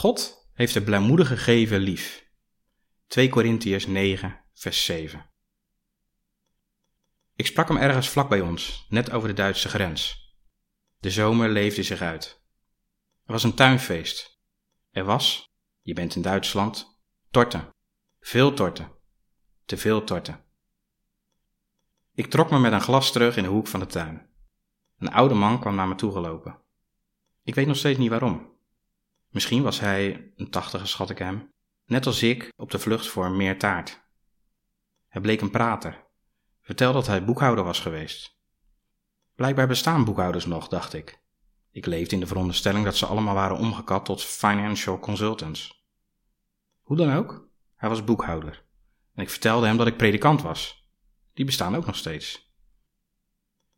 God heeft de blijmoedige geven lief. 2 Korintiërs 9, vers 7. Ik sprak hem ergens vlak bij ons, net over de Duitse grens. De zomer leefde zich uit. Er was een tuinfeest. Er was, je bent in Duitsland, torten. Veel torten. Te veel torten. Ik trok me met een glas terug in de hoek van de tuin. Een oude man kwam naar me toe gelopen. Ik weet nog steeds niet waarom. Misschien was hij, een tachtige schat ik hem, net als ik op de vlucht voor meer taart. Hij bleek een prater. Vertelde dat hij boekhouder was geweest. Blijkbaar bestaan boekhouders nog, dacht ik. Ik leefde in de veronderstelling dat ze allemaal waren omgekat tot financial consultants. Hoe dan ook, hij was boekhouder. En ik vertelde hem dat ik predikant was. Die bestaan ook nog steeds.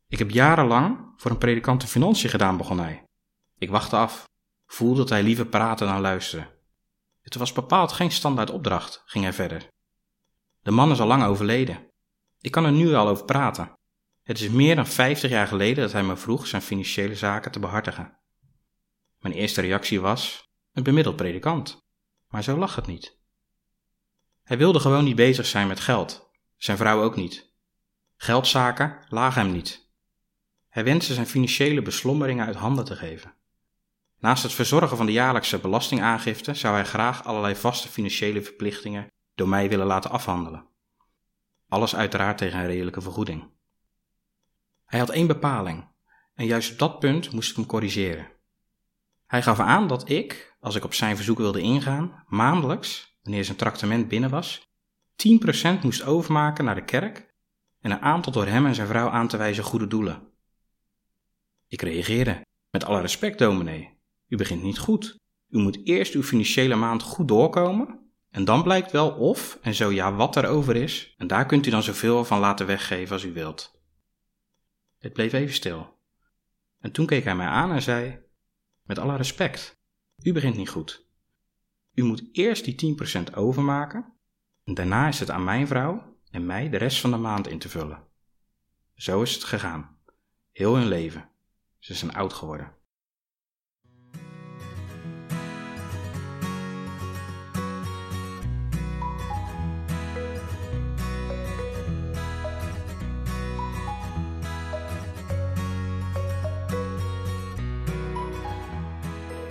Ik heb jarenlang voor een predikant de financiën gedaan, begon hij. Ik wachtte af voelde dat hij liever praten dan luisteren. Het was bepaald geen standaard opdracht, ging hij verder. De man is al lang overleden. Ik kan er nu al over praten. Het is meer dan 50 jaar geleden dat hij me vroeg zijn financiële zaken te behartigen. Mijn eerste reactie was: een bemiddeld predikant. Maar zo lag het niet. Hij wilde gewoon niet bezig zijn met geld, zijn vrouw ook niet. Geldzaken lagen hem niet. Hij wenste zijn financiële beslommeringen uit handen te geven. Naast het verzorgen van de jaarlijkse belastingaangifte zou hij graag allerlei vaste financiële verplichtingen door mij willen laten afhandelen. Alles uiteraard tegen een redelijke vergoeding. Hij had één bepaling, en juist op dat punt moest ik hem corrigeren. Hij gaf aan dat ik, als ik op zijn verzoek wilde ingaan, maandelijks, wanneer zijn tractement binnen was, 10% moest overmaken naar de kerk en een aantal door hem en zijn vrouw aan te wijzen goede doelen. Ik reageerde, met alle respect, dominee, u begint niet goed. U moet eerst uw financiële maand goed doorkomen. En dan blijkt wel of, en zo ja, wat er over is. En daar kunt u dan zoveel van laten weggeven als u wilt. Het bleef even stil. En toen keek hij mij aan en zei: Met alle respect, u begint niet goed. U moet eerst die 10% overmaken. En daarna is het aan mijn vrouw en mij de rest van de maand in te vullen. Zo is het gegaan. Heel hun leven. Ze zijn oud geworden.